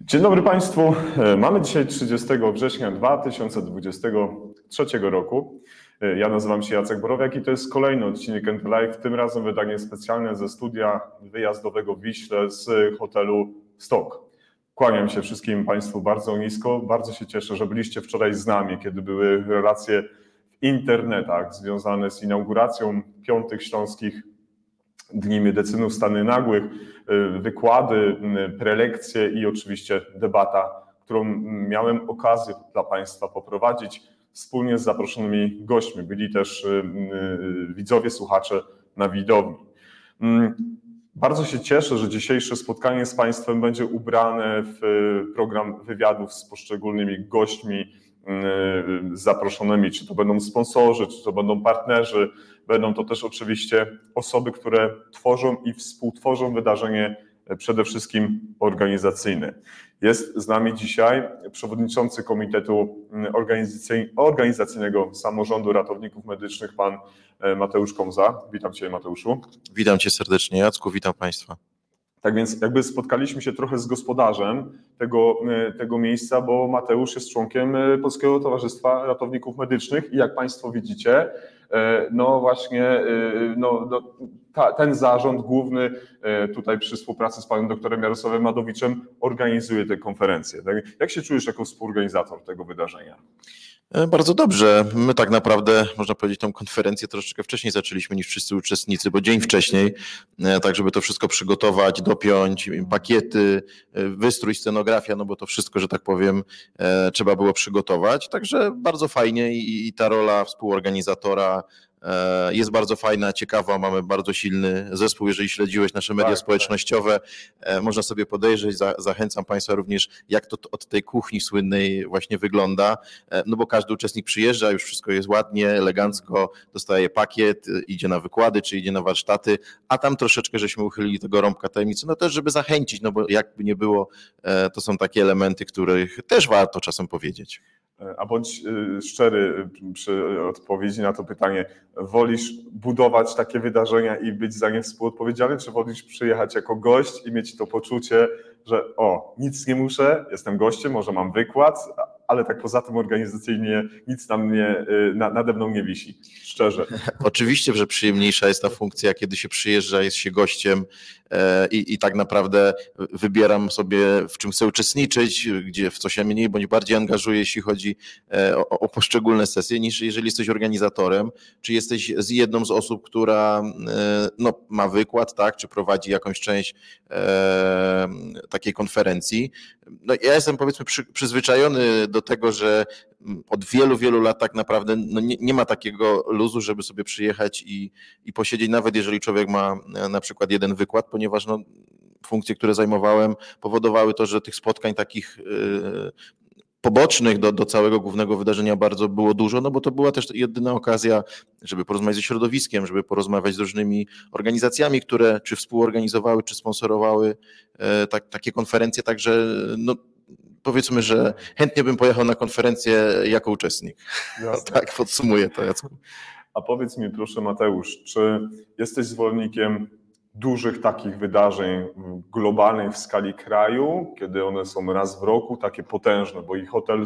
Dzień dobry Państwu. E, mamy dzisiaj 30 września 2023 roku. E, ja nazywam się Jacek Borowiak i to jest kolejny odcinek Enter Live, tym razem wydanie specjalne ze studia wyjazdowego w Wiśle z hotelu Stok. Kłaniam się wszystkim Państwu bardzo nisko. Bardzo się cieszę, że byliście wczoraj z nami, kiedy były relacje w internetach związane z inauguracją piątych śląskich Dni Medycynów Stany Nagłych, wykłady, y, prelekcje i oczywiście debata, którą miałem okazję dla Państwa poprowadzić wspólnie z zaproszonymi gośćmi. Byli też y, widzowie, słuchacze na widowni. Mm, bardzo się cieszę, że dzisiejsze spotkanie z Państwem będzie ubrane w program wywiadów z poszczególnymi gośćmi zaproszonymi, czy to będą sponsorzy, czy to będą partnerzy, Będą to też oczywiście osoby, które tworzą i współtworzą wydarzenie e, przede wszystkim organizacyjne. Jest z nami dzisiaj przewodniczący Komitetu Organizacyjnego Samorządu Ratowników Medycznych, pan e, Mateusz Komza. Witam Cię, Mateuszu. Witam Cię serdecznie, Jacku, witam Państwa. Tak więc jakby spotkaliśmy się trochę z gospodarzem tego, e, tego miejsca, bo Mateusz jest członkiem Polskiego Towarzystwa Ratowników Medycznych i jak Państwo widzicie, E, no właśnie e, no, no, ta, ten zarząd główny e, tutaj przy współpracy z panem doktorem Jarosławem Madowiczem organizuje tę konferencję. Tak? Jak się czujesz jako współorganizator tego wydarzenia? Bardzo dobrze. My tak naprawdę, można powiedzieć, tą konferencję troszeczkę wcześniej zaczęliśmy niż wszyscy uczestnicy, bo dzień wcześniej, tak żeby to wszystko przygotować, dopiąć, pakiety, wystrój, scenografia, no bo to wszystko, że tak powiem, trzeba było przygotować. Także bardzo fajnie i, ta rola współorganizatora E, jest bardzo fajna, ciekawa, mamy bardzo silny zespół. Jeżeli śledziłeś nasze media tak, tak. społecznościowe, tak. można sobie podejrzeć. Zachęcam Państwa również, jak to od tej kuchni słynnej właśnie wygląda. E, no bo każdy uczestnik przyjeżdża, już wszystko jest ładnie, elegancko, dostaje pakiet, idzie na wykłady, czy idzie na warsztaty, a tam troszeczkę żeśmy uchylili tego rąbka tajemnicy, no też, żeby zachęcić, no bo jakby nie było, to są takie elementy, których też warto czasem powiedzieć. A bądź y, szczery przy odpowiedzi na to pytanie, wolisz budować takie wydarzenia i być za nie współodpowiedzialny, czy wolisz przyjechać jako gość i mieć to poczucie, że o, nic nie muszę, jestem gościem, może mam wykład, ale tak poza tym organizacyjnie nic na mnie, na, nade mną nie wisi, szczerze. Oczywiście, że przyjemniejsza jest ta funkcja, kiedy się przyjeżdża, jest się gościem e, i, i tak naprawdę wybieram sobie, w czym chcę uczestniczyć, gdzie w co się mniej bądź bardziej angażuję, jeśli chodzi e, o, o poszczególne sesje, niż jeżeli jesteś organizatorem, czy jesteś z jedną z osób, która e, no, ma wykład, tak, czy prowadzi jakąś część e, takiej konferencji. No, ja jestem powiedzmy przy, przyzwyczajony do tego, że od wielu, wielu lat tak naprawdę no nie, nie, ma takiego luzu, żeby sobie przyjechać i, i posiedzieć, nawet jeżeli człowiek ma e, na przykład jeden wykład, ponieważ no, funkcje, które zajmowałem, powodowały to, że tych spotkań takich e, pobocznych do, do całego głównego wydarzenia bardzo było dużo, no bo to była też jedyna okazja, żeby porozmawiać ze środowiskiem, żeby porozmawiać z różnymi organizacjami, które czy współorganizowały, czy sponsorowały e, tak, takie konferencje, także no, powiedzmy, że chętnie bym pojechał na konferencję jako uczestnik. tak podsumuję to, Jacku. A powiedz mi proszę Mateusz, czy jesteś zwolennikiem dużych takich wydarzeń globalnych w skali kraju, kiedy one są raz w roku, takie potężne, bo i hotel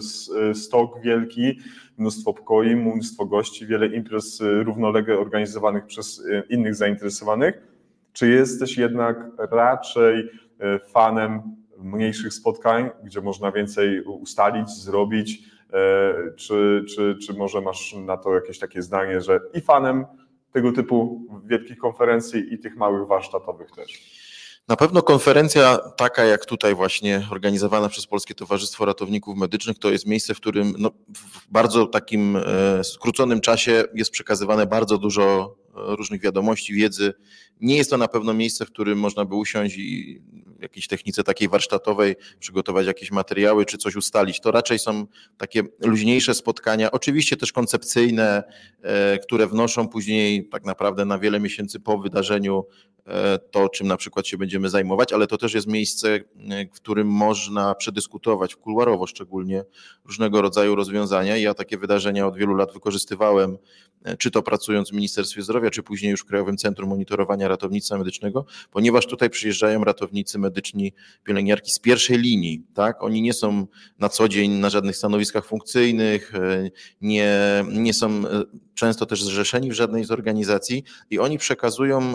Stok wielki, mnóstwo pokoi, mnóstwo gości, wiele imprez równolegle organizowanych przez innych zainteresowanych. Czy jesteś jednak raczej e, fanem mniejszych spotkań, gdzie można więcej ustalić, zrobić, e, czy, czy, czy może masz na to jakieś takie zdanie, że i fanem tego typu wielkich konferencji i tych małych warsztatowych też? Na pewno konferencja taka jak tutaj właśnie organizowana przez Polskie Towarzystwo Ratowników Medycznych to jest miejsce, w którym no, w bardzo takim e, skróconym czasie jest przekazywane bardzo dużo e, różnych wiadomości, wiedzy. Nie jest to na pewno miejsce, w którym można by usiąść i jakiejś technice takiej warsztatowej przygotować jakieś materiały czy coś ustalić. To raczej są takie luźniejsze spotkania, oczywiście też koncepcyjne, e, które wnoszą później tak naprawdę na wiele miesięcy po wydarzeniu to, czym na przykład się będziemy zajmować, ale to też jest miejsce, w którym można przedyskutować, kuluarowo szczególnie, różnego rodzaju rozwiązania. Ja takie wydarzenia od wielu lat wykorzystywałem, czy to pracując w Ministerstwie Zdrowia, czy później już w Krajowym Centrum Monitorowania Ratownictwa Medycznego, ponieważ tutaj przyjeżdżają ratownicy medyczni, pielęgniarki z pierwszej linii, tak? Oni nie są na co dzień na żadnych stanowiskach funkcyjnych, nie, nie są często też zrzeszeni w żadnej z organizacji i oni przekazują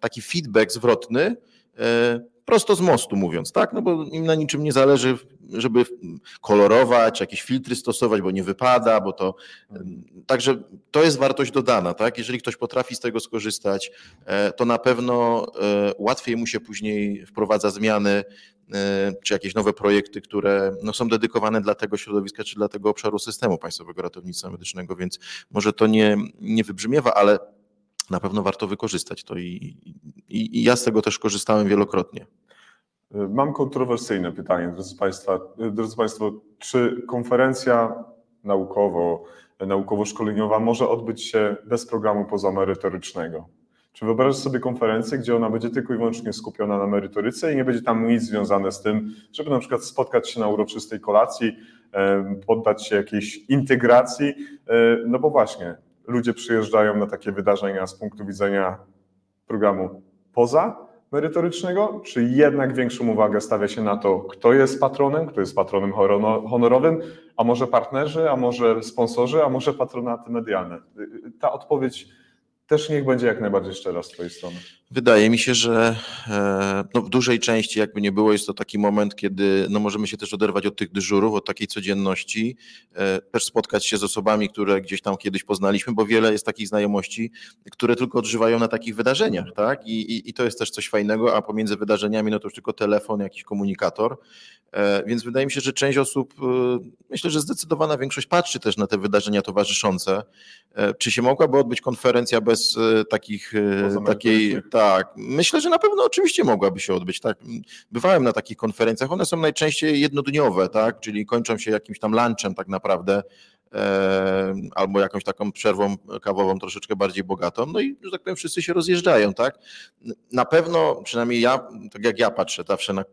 taki feedback zwrotny, prosto z mostu mówiąc, tak? No bo im na niczym nie zależy, żeby kolorować, jakieś filtry stosować, bo nie wypada, bo to. Także to jest wartość dodana, tak? Jeżeli ktoś potrafi z tego skorzystać, to na pewno łatwiej mu się później wprowadza zmiany czy jakieś nowe projekty, które no, są dedykowane dla tego środowiska, czy dla tego obszaru systemu Państwowego Ratownictwa Medycznego, więc może to nie, nie wybrzmiewa, ale na pewno warto wykorzystać to i, i, i ja z tego też korzystałem wielokrotnie. Mam kontrowersyjne pytanie, drodzy, Państwa, drodzy Państwo, czy konferencja naukowo, naukowo-szkoleniowa może odbyć się bez programu pozamerytorycznego? Czy wyobrażasz sobie konferencję, gdzie ona będzie tylko i wyłącznie skupiona na merytoryce i nie będzie tam nic związane z tym, żeby na przykład spotkać się na uroczystej kolacji, poddać się jakiejś integracji? No bo właśnie, ludzie przyjeżdżają na takie wydarzenia z punktu widzenia programu poza merytorycznego, czy jednak większą uwagę stawia się na to, kto jest patronem, kto jest patronem honorowym, a może partnerzy, a może sponsorzy, a może patronaty medialne? Ta odpowiedź też niech będzie jak najbardziej szczera z Twojej strony. Wydaje mi się, że no w dużej części, jakby nie było, jest to taki moment, kiedy no możemy się też oderwać od tych dyżurów, od takiej codzienności, też spotkać się z osobami, które gdzieś tam kiedyś poznaliśmy, bo wiele jest takich znajomości, które tylko odżywają na takich wydarzeniach, tak? I, i, i to jest też coś fajnego, a pomiędzy wydarzeniami no to już tylko telefon, jakiś komunikator. Więc wydaje mi się, że część osób, myślę, że zdecydowana większość patrzy też na te wydarzenia towarzyszące. Czy się mogłaby odbyć konferencja bez takich, takiej, tak, myślę, że na pewno oczywiście mogłaby się odbyć. Tak. Bywałem na takich konferencjach, one są najczęściej jednodniowe, tak, czyli kończą się jakimś tam lunchem tak naprawdę albo jakąś taką przerwą kawową troszeczkę bardziej bogatą, no i, że tak powiem, wszyscy się rozjeżdżają, tak? Na pewno, przynajmniej ja, tak jak ja patrzę zawsze na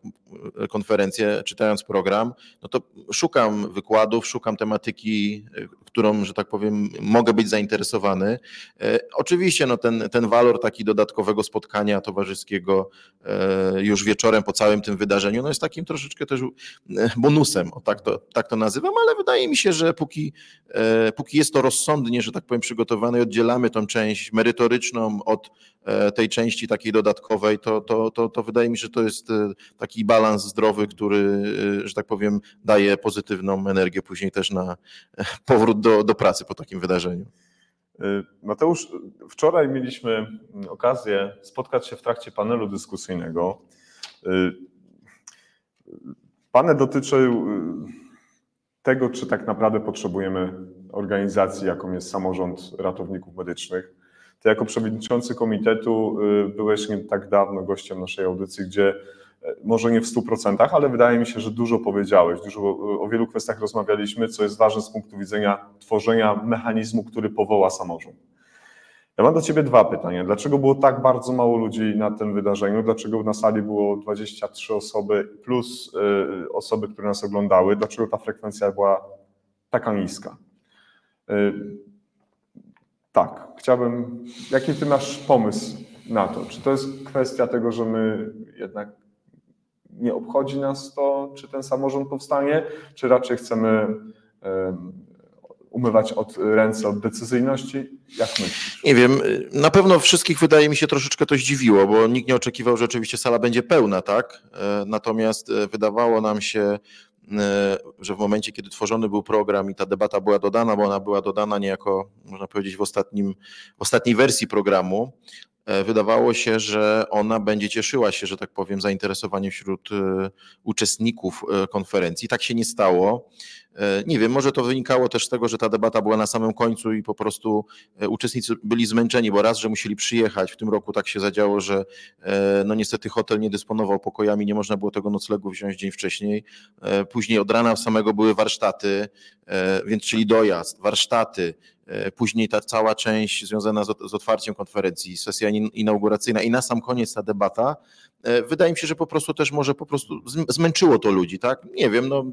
konferencję, czytając program, no to szukam wykładów, szukam tematyki, którą, że tak powiem, mogę być zainteresowany. Oczywiście, no ten, ten walor taki dodatkowego spotkania towarzyskiego już wieczorem po całym tym wydarzeniu, no jest takim troszeczkę też bonusem, o tak to, tak to nazywam, ale wydaje mi się, że póki póki jest to rozsądnie, że tak powiem, przygotowane i oddzielamy tą część merytoryczną od tej części takiej dodatkowej, to, to, to, to wydaje mi się, że to jest taki balans zdrowy, który, że tak powiem, daje pozytywną energię później też na powrót do, do pracy po takim wydarzeniu. Mateusz, wczoraj mieliśmy okazję spotkać się w trakcie panelu dyskusyjnego. Panel dotyczył tego, czy tak naprawdę potrzebujemy organizacji, jaką jest samorząd ratowników medycznych. Ty jako przewodniczący komitetu byłeś nie tak dawno gościem naszej audycji, gdzie może nie w 100%, ale wydaje mi się, że dużo powiedziałeś, dużo o wielu kwestiach rozmawialiśmy, co jest ważne z punktu widzenia tworzenia mechanizmu, który powoła samorząd. Ja mam do Ciebie dwa pytania. Dlaczego było tak bardzo mało ludzi na tym wydarzeniu? Dlaczego na sali było 23 osoby plus y, osoby, które nas oglądały? Dlaczego ta frekwencja była taka niska? Y, tak, chciałbym. Jaki Ty masz pomysł na to? Czy to jest kwestia tego, że my jednak nie obchodzi nas to, czy ten samorząd powstanie, czy raczej chcemy umywać od ręce od decyzyjności? Jak myślisz? Nie wiem, na pewno wszystkich wydaje mi się troszeczkę to zdziwiło, bo nikt nie oczekiwał, że oczywiście sala będzie pełna, tak? Natomiast wydawało nam się, że w momencie, kiedy tworzony był program i ta debata była dodana, bo ona była dodana niejako, można powiedzieć, w, ostatnim, w ostatniej wersji programu, wydawało się, że ona będzie cieszyła się, że tak powiem, zainteresowaniem wśród uczestników konferencji. Tak się nie stało. Nie wiem, może to wynikało też z tego, że ta debata była na samym końcu i po prostu uczestnicy byli zmęczeni, bo raz, że musieli przyjechać, w tym roku tak się zadziało, że no niestety hotel nie dysponował pokojami, nie można było tego noclegu wziąć dzień wcześniej. Później od rana samego były warsztaty, więc czyli dojazd, warsztaty, e, później ta cała część związana z, ot- z otwarciem konferencji, sesja in- inauguracyjna i na sam koniec ta debata, e, wydaje mi się, że po prostu też może po prostu zm- zmęczyło to ludzi, tak? Nie wiem, no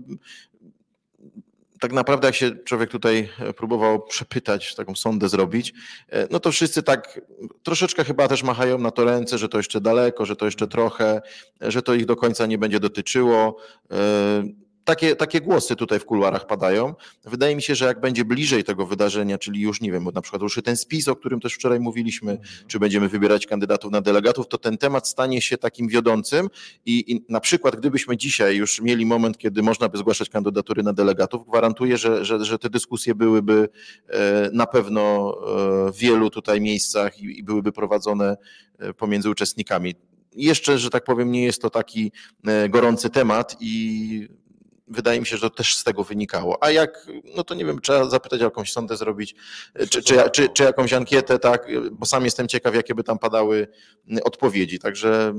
tak naprawdę jak się człowiek tutaj e, próbował przepytać, taką sondę zrobić, e, no to wszyscy tak troszeczkę chyba też machają na to ręce, że to jeszcze daleko, że to jeszcze trochę, e, że to ich do końca nie będzie dotyczyło. Takie, takie głosy tutaj w kuluarach padają. Wydaje mi się, że jak będzie bliżej tego wydarzenia, czyli już nie wiem, bo na przykład ruszy ten spis, o którym też wczoraj mówiliśmy, czy będziemy wybierać kandydatów na delegatów, to ten temat stanie się takim wiodącym i, i na przykład gdybyśmy dzisiaj już mieli moment, kiedy można by zgłaszać kandydatury na delegatów, gwarantuję, że, że, że te dyskusje byłyby e, na pewno e, w wielu tutaj miejscach i, i byłyby prowadzone e, pomiędzy uczestnikami. Jeszcze, że tak powiem, nie jest to taki gorący temat i wydaje mi się, że to też z tego wynikało. A jak, no to nie wiem, trzeba zapytać, jakąś sondę zrobić, czy, czy, czy, czy jakąś ankietę, tak, bo sam jestem ciekaw, jakie by tam padały m, odpowiedzi. Także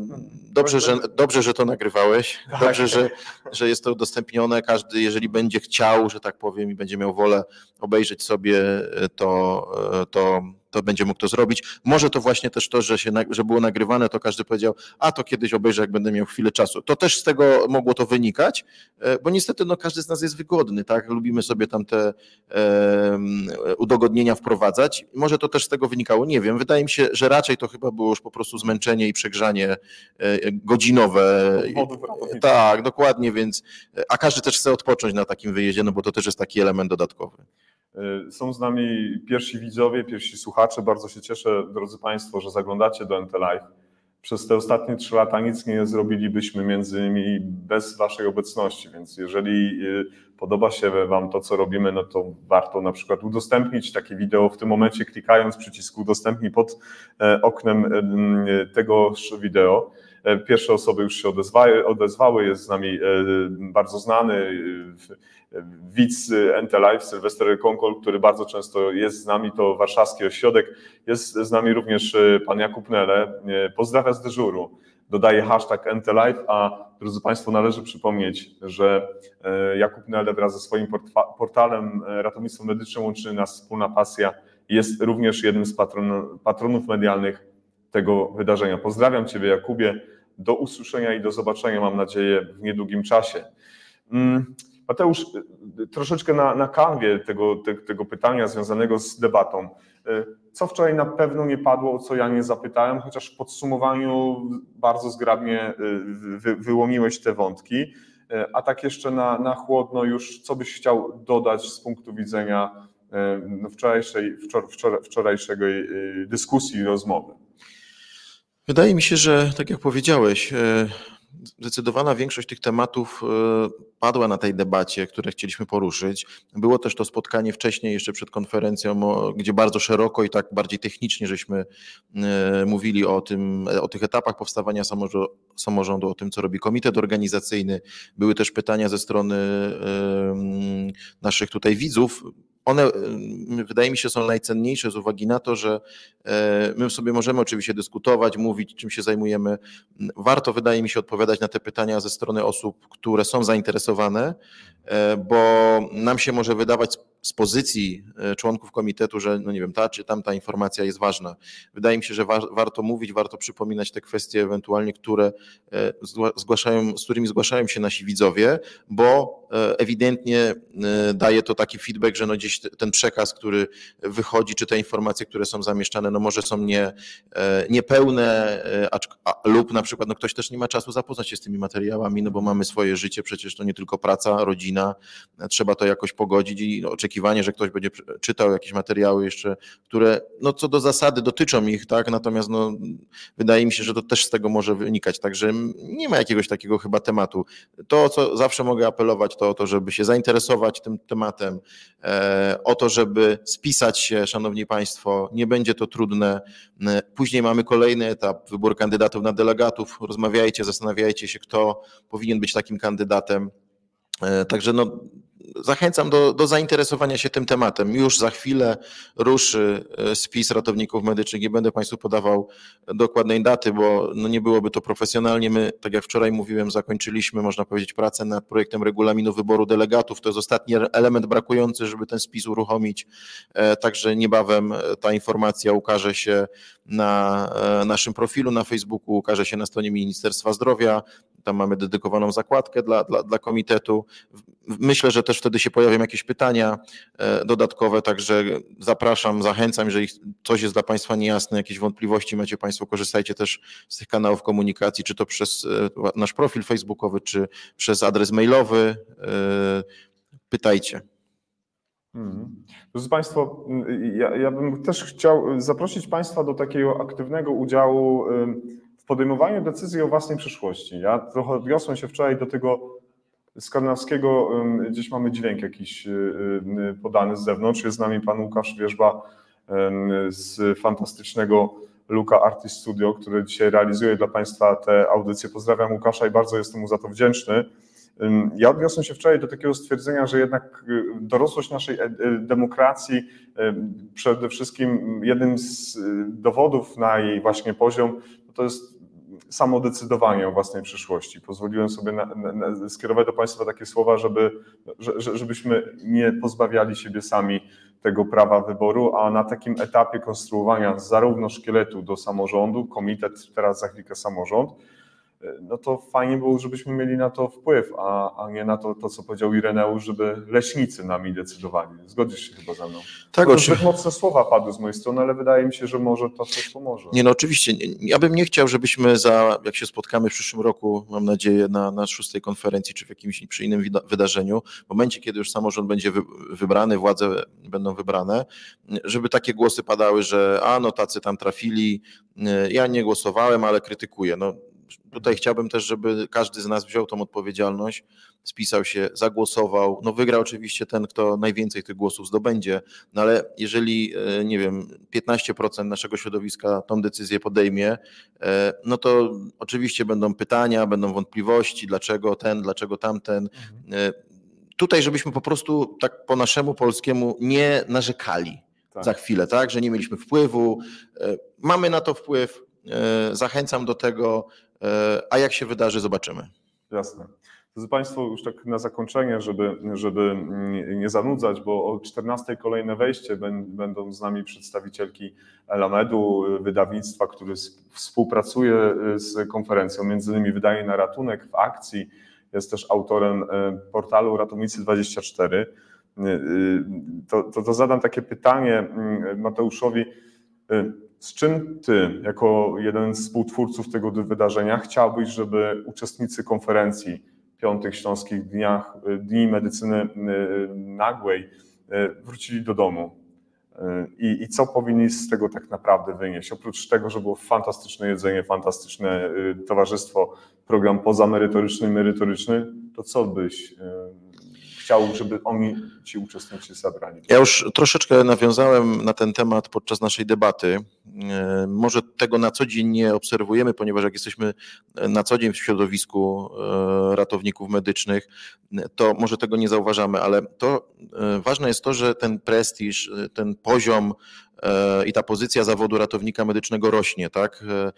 dobrze, że, dobrze, że to nagrywałeś, dobrze, że, że jest to udostępnione. Każdy, jeżeli będzie chciał, że tak powiem, i będzie miał wolę obejrzeć sobie e, to, e, to, to będzie mógł to zrobić. Może to właśnie też to, że, się, że było nagrywane, to każdy powiedział, a to kiedyś obejrzę, jak będę miał chwilę czasu. To też z tego mogło to wynikać, e, bo niestety no, każdy z nas jest wygodny, tak? Lubimy sobie tam te udogodnienia wprowadzać. Może to też z tego wynikało, nie wiem. Wydaje mi się, że raczej to chyba było już po prostu zmęczenie i przegrzanie e, godzinowe. Tak, dokładnie, więc a każdy też chce odpocząć na takim wyjeździe, no bo to też jest taki element dodatkowy. Y, Są z nami pierwsi widzowie, pierwsi słuchacze. Bardzo się cieszę, drodzy Państwo, że zaglądacie do NT Live. Przez te ostatnie trzy lata nic nie zrobilibyśmy między innymi bez Waszej obecności, więc jeżeli y, podoba się Wam to, co robimy, no to warto na przykład udostępnić takie wideo w tym momencie, klikając przycisk udostępnij pod e, oknem e, tegoż wideo. E, Pierwsze osoby już się odezwały, odezwały. jest z nami bardzo znany e, widz NT Live, Sylwester Konkol, który bardzo często jest z nami, to warszawski ośrodek. Jest z nami również e, pan Jakub Nele. E, Pozdrawia z dyżuru. Dodaje hashtag NT Live, a drodzy Państwo, należy przypomnieć, że Jakub Nele wraz ze swoim portalem Ratownictwo Medyczne łączy nas wspólna pasja. Jest również jednym z patron, patronów medialnych tego wydarzenia. Pozdrawiam Ciebie, Jakubie. Do usłyszenia i do zobaczenia, mam nadzieję, w niedługim czasie. Mm, Mateusz, troszeczkę na, na kanwie tego, te, tego pytania związanego z debatą. Y, Co wczoraj na pewno nie padło, o co ja nie zapytałem, chociaż w podsumowaniu bardzo zgrabnie y, wy, wyłomiłeś te wątki. Y, A tak jeszcze na, na chłodno już, co byś chciał dodać z punktu widzenia no, wczorajszej, wczor, wczor, wczorajszego dyskusji rozmowy? Wydaje mi się, że tak jak powiedziałeś, e, zdecydowana większość tych tematów e, padła na tej debacie, które chcieliśmy poruszyć. Było też to spotkanie wcześniej, jeszcze przed konferencją, gdzie bardzo szeroko i tak bardziej technicznie żeśmy e, mówili o tym, o tych etapach powstawania samorządu, o tym, co robi komitet organizacyjny. Były też pytania ze strony em, naszych tutaj widzów. One, em, wydaje mi się, są najcenniejsze z uwagi na to, że e, my sobie możemy oczywiście dyskutować, mówić, czym się zajmujemy. Warto, wydaje mi się, odpowiadać na te pytania ze strony osób, które są zainteresowane, e, bo nam się może wydawać z- pozycji e, członków komitetu, że no nie wiem, ta czy tamta informacja jest ważna. Wydaje mi się, że wa- warto mówić, warto przypominać te kwestie ewentualnie, które e, zgła- zgłaszają, z którymi zgłaszają się nasi widzowie, bo e, ewidentnie daje to taki feedback, że no gdzieś te- ten przekaz, który wychodzi, czy te informacje, które są zamieszczane, no może są nie, niepełne, a, lub na przykład no ktoś też nie ma czasu zapoznać się z tymi materiałami, no bo mamy swoje życie, przecież to nie tylko praca, rodzina, trzeba to jakoś pogodzić i no, oczekiwanie, że ktoś będzie czytał jakieś materiały jeszcze, które no co do zasady dotyczą ich, tak, natomiast no wydaje mi się, że to też z tego może wynikać, także nie ma jakiegoś takiego chyba tematu. To, co zawsze mogę apelować, to o to, żeby się zainteresować tym tematem, e, o to, żeby spisać się, szanowni państwo, nie będzie to trudne. Później mamy kolejny etap, wybór kandydatów na delegatów. Rozmawiajcie, zastanawiajcie się, kto powinien być takim kandydatem. E, Także no, zachęcam do, do zainteresowania się tym tematem. Już za chwilę ruszy e, spis ratowników medycznych. Nie będę Państwu podawał dokładnej daty, bo no nie byłoby to profesjonalnie. My, tak jak wczoraj mówiłem, zakończyliśmy, można powiedzieć, pracę nad projektem regulaminu wyboru delegatów. To jest ostatni element brakujący, żeby ten spis uruchomić. E, Także niebawem e, ta informacja ukaże się na naszym profilu na Facebooku, ukaże się na stronie Ministerstwa Zdrowia. Tam mamy dedykowaną zakładkę dla, dla, dla komitetu. Myślę, że też wtedy się pojawią jakieś pytania e, dodatkowe, także zapraszam, zachęcam, jeżeli coś jest dla Państwa niejasne, jakieś wątpliwości macie Państwo, korzystajcie też z tych kanałów komunikacji, czy to przez e, nasz profil facebookowy, czy przez adres mailowy. E, Pytajcie. Mhm. Drodzy Państwo, ja, ja bym też chciał zaprosić Państwa do takiego aktywnego udziału podejmowaniu decyzji o własnej przyszłości. Ja trochę odniosłem się wczoraj do tego skandynawskiego, gdzieś mamy dźwięk jakiś y, y, podany z zewnątrz. Jest z nami pan Łukasz Wierzba z fantastycznego Luka Artist Studio, który dzisiaj realizuje dla Państwa te audycje. Pozdrawiam Łukasza i bardzo jestem mu za to wdzięczny. Ja odniosłem się wczoraj do takiego stwierdzenia, że jednak y, dorosłość naszej e- e- demokracji, przede wszystkim jednym z dowodów na jej właśnie poziom, to jest samo decydowanie o własnej przyszłości. Pozwoliłem sobie na, na, skierować do Państwa takie słowa, żeby, że, że- żebyśmy nie pozbawiali siebie sami tego prawa wyboru, a na takim etapie konstruowania zarówno szkieletu do samorządu, komitet, teraz za chwilkę samorząd, no to fajnie było, żebyśmy mieli na to wpływ, a, a nie na to, to, co powiedział Ireneusz, żeby leśnicy nami decydowali. Zgodzisz się chyba ze mną? Tak, to oczy- zbyt mocne słowa padły z mojej strony, ale wydaje mi się, że może to coś pomoże. Nie no oczywiście, ja bym nie chciał, żebyśmy za, jak się spotkamy w przyszłym roku, mam nadzieję, na, na szóstej konferencji czy w jakimś przy innym wydarzeniu, w momencie, kiedy już samorząd będzie wy, wybrany, władze będą wybrane, żeby takie głosy padały, że a no tacy tam trafili, ja nie głosowałem, ale krytykuję. No, tutaj chciałbym też, żeby każdy z nas wziął tą odpowiedzialność, spisał się, zagłosował. No wygra oczywiście ten, kto najwięcej tych głosów zdobędzie, no ale jeżeli, e, nie wiem, 15% naszego środowiska tą decyzję podejmie, e, no to oczywiście będą pytania, będą wątpliwości, dlaczego ten, dlaczego tamten. E, Tutaj, żebyśmy po prostu tak po naszemu polskiemu nie narzekali Tak. za chwilę, tak, że nie mieliśmy wpływu. Mamy na to wpływ, zachęcam do tego, a jak się wydarzy, zobaczymy. Jasne. Drodzy Państwo, już tak na zakończenie, żeby, żeby nie zanudzać, bo o 14 kolejne wejście bę- będą z nami przedstawicielki Elamedu, y, wydawnictwa, które s- współpracuje y, z konferencją, między innymi wydaje na ratunek w akcji, jest też autorem y, portalu Ratownicy24. Y, y, To, to, to zadam takie pytanie mm, Mateuszowi. Z czym ty, jako jeden z współtwórców tego wydarzenia, chciałbyś, żeby uczestnicy konferencji Piątych Śląskich Dniach, y, Dni Medycyny y, Nagłej y, wrócili do domu? I, I co powinni z tego tak naprawdę wynieść? Oprócz tego, że było fantastyczne jedzenie, fantastyczne towarzystwo, program pozamerytoryczny, merytoryczny, to co byś chciał, żeby oni, ci uczestnicy zabrali? Ja już troszeczkę nawiązałem na ten temat podczas naszej debaty. E, Może tego na co dzień nie obserwujemy, ponieważ jak jesteśmy na co dzień w środowisku e, ratowników medycznych, to może tego nie zauważamy, ale to e, ważne jest to, że ten prestiż, ten poziom i ta pozycja zawodu ratownika medycznego rośnie, tak? E,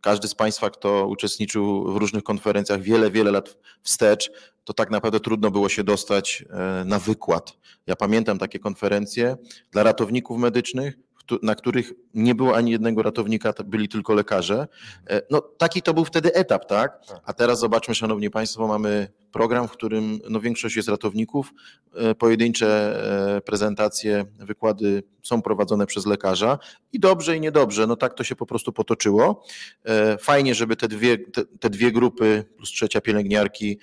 Każdy z Państwa, kto uczestniczył w różnych konferencjach wiele, wiele lat wstecz, to tak naprawdę trudno było się dostać e, na wykład. Ja pamiętam takie konferencje dla ratowników medycznych, na których nie było ani jednego ratownika, to byli tylko lekarze. E, No taki to był wtedy etap, tak? Tak. A teraz zobaczmy, szanowni państwo, mamy program, w którym no, większość jest ratowników, e, pojedyncze e, prezentacje, wykłady są prowadzone przez lekarza i dobrze i niedobrze, no tak to się po prostu potoczyło. E, Fajnie, żeby te dwie, te, dwie grupy plus trzecia pielęgniarki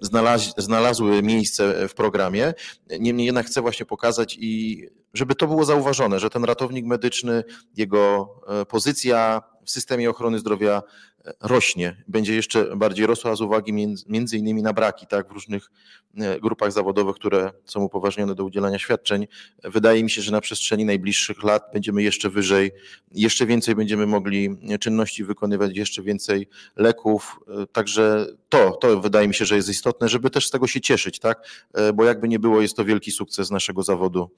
znalaz, znalazły miejsce w programie. Niemniej jednak chcę właśnie pokazać i żeby to było zauważone, że ten ratownik medyczny, jego pozycja w systemie ochrony zdrowia e, rośnie, będzie jeszcze bardziej rosła z uwagi między, między innymi na braki tak, w różnych e, grupach zawodowych, które są upoważnione do udzielania świadczeń. Wydaje mi się, że na przestrzeni najbliższych lat będziemy jeszcze wyżej, jeszcze więcej będziemy mogli czynności wykonywać, jeszcze więcej leków. E, Także to, to wydaje mi się, że jest istotne, żeby też z tego się cieszyć, tak? E, Bo jakby nie było, jest to wielki sukces naszego zawodu.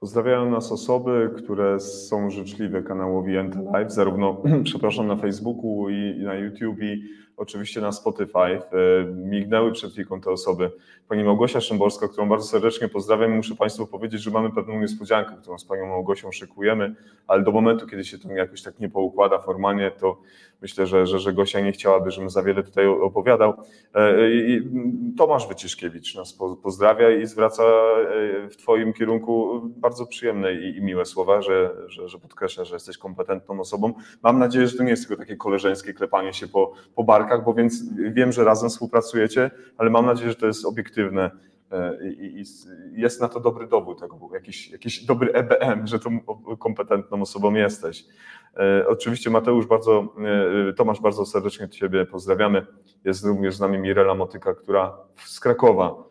Pozdrawiają nas osoby, które są życzliwe kanałowi NT Live, zarówno, przepraszam, na Facebooku i na YouTube oczywiście na Spotify. E, Mignęły przed chwilą te osoby. Pani Małgosia Szymborska, którą bardzo serdecznie pozdrawiam. Muszę Państwu powiedzieć, że mamy pewną niespodziankę, którą z Panią Małgosią szykujemy, ale do momentu, kiedy się to jakoś tak nie poukłada formalnie, to myślę, że, że, że Gosia nie chciałaby, żebym za wiele tutaj opowiadał. E, i- Tomasz Wyciszkiewicz nas po- pozdrawia i zwraca e, w Twoim kierunku bardzo przyjemne i, i miłe słowa, że, że, że podkreśla, że jesteś kompetentną osobą. Mam nadzieję, że to nie jest tylko takie koleżeńskie klepanie się po, po barkach, bo więc wiem, że razem współpracujecie, ale mam nadzieję, że to jest obiektywne e, i, jest na to dobry dowód, tak, jakiś, jakiś dobry EBM, że tą kompetentną osobą jesteś. E, Oczywiście Mateusz bardzo, e, Tomasz bardzo serdecznie Ciebie pozdrawiamy. Jest również z nami Mirela Motyka, która z Krakowa.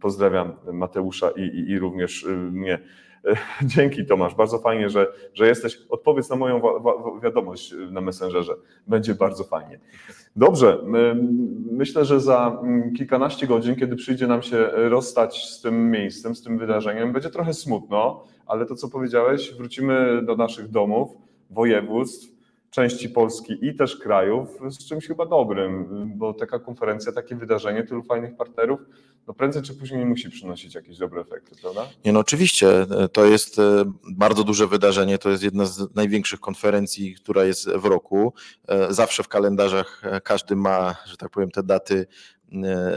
Pozdrawiam Mateusza i, i, i również mnie. Dzięki Tomasz, bardzo fajnie, że, że jesteś. Odpowiedz na moją wiadomość na Messengerze. Będzie bardzo fajnie. Dobrze, myślę, że za mm, kilkanaście godzin, kiedy przyjdzie nam się rozstać z tym miejscem, z tym wydarzeniem, będzie trochę smutno, ale to, co powiedziałeś, wrócimy do naszych domów, województw, części Polski i też krajów z czymś chyba dobrym, bo taka konferencja, takie wydarzenie, tylu fajnych partnerów, no prędzej czy później musi przynosić jakieś dobre efekty, prawda? Nie, no oczywiście, e, to jest e, bardzo duże wydarzenie, to jest jedna z największych konferencji, która jest w roku. E, Zawsze w kalendarzach każdy ma, że tak powiem, te daty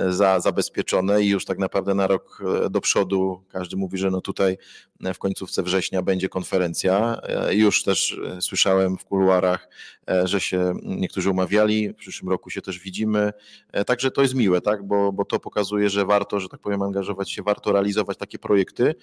za, zabezpieczone i już tak naprawdę na rok e, do przodu każdy mówi, że no tutaj e, w końcówce września będzie konferencja. E, Już też e, słyszałem w kuluarach, e, że się niektórzy umawiali, w przyszłym roku się też widzimy. E, Także to jest miłe, tak? bo, bo to pokazuje, że warto, że tak powiem, angażować się, warto realizować takie projekty.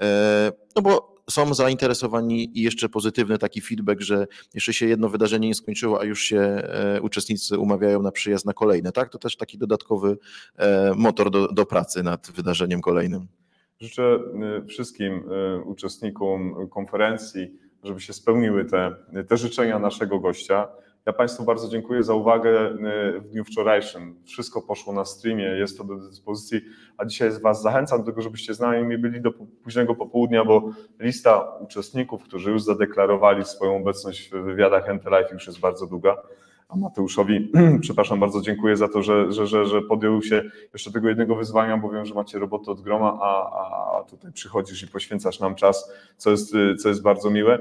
E, No bo są zainteresowani i jeszcze pozytywny taki feedback, że jeszcze się jedno wydarzenie nie skończyło, a już się e, uczestnicy umawiają na przyjazd na kolejne. Tak? To też taki dodatkowy e, motor do, do pracy nad wydarzeniem kolejnym. Życzę y, wszystkim uczestnikom konferencji, żeby się spełniły te, te życzenia naszego gościa. Ja Państwu bardzo dziękuję za uwagę y, w dniu wczorajszym. Wszystko poszło na streamie, jest to do dyspozycji, a dzisiaj Was zachęcam do tego, żebyście z nami byli do późnego popołudnia, bo lista uczestników, którzy już zadeklarowali swoją obecność w wywiadach NT Live już jest bardzo długa. A Mateuszowi, przepraszam bardzo, dziękuję za to, że, że, że, że podjął się jeszcze tego jednego wyzwania, bo wiem, że macie robotę od groma, a, a, tutaj przychodzisz i poświęcasz nam czas, co jest, co jest bardzo miłe.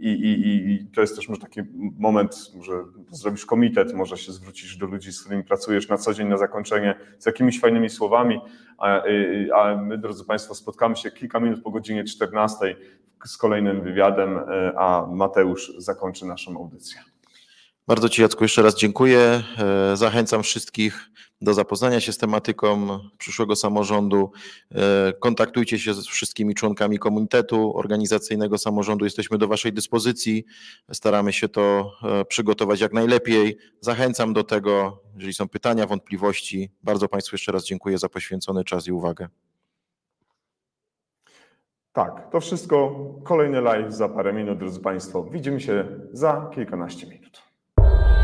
I, i, i- to jest też może taki moment, że zrobisz komitet, może się zwrócisz do ludzi, z którymi pracujesz na co dzień na zakończenie z jakimiś fajnymi słowami, a, y, a my, drodzy Państwo, spotkamy się kilka minut po godzinie 14 z kolejnym wywiadem, y, a Mateusz zakończy naszą audycję. Bardzo Ci, Jacku, jeszcze raz dziękuję. E, Zachęcam wszystkich do zapoznania się z tematyką przyszłego samorządu. E, Kontaktujcie się z wszystkimi członkami komitetu organizacyjnego samorządu. Jesteśmy do Waszej dyspozycji. Staramy się to e, przygotować jak najlepiej. Zachęcam do tego, jeżeli są pytania, wątpliwości. Bardzo Państwu jeszcze raz dziękuję za poświęcony czas i uwagę. Tak, to wszystko. Kolejny live za parę minut, drodzy Państwo. Widzimy się za kilkanaście minut. Bye.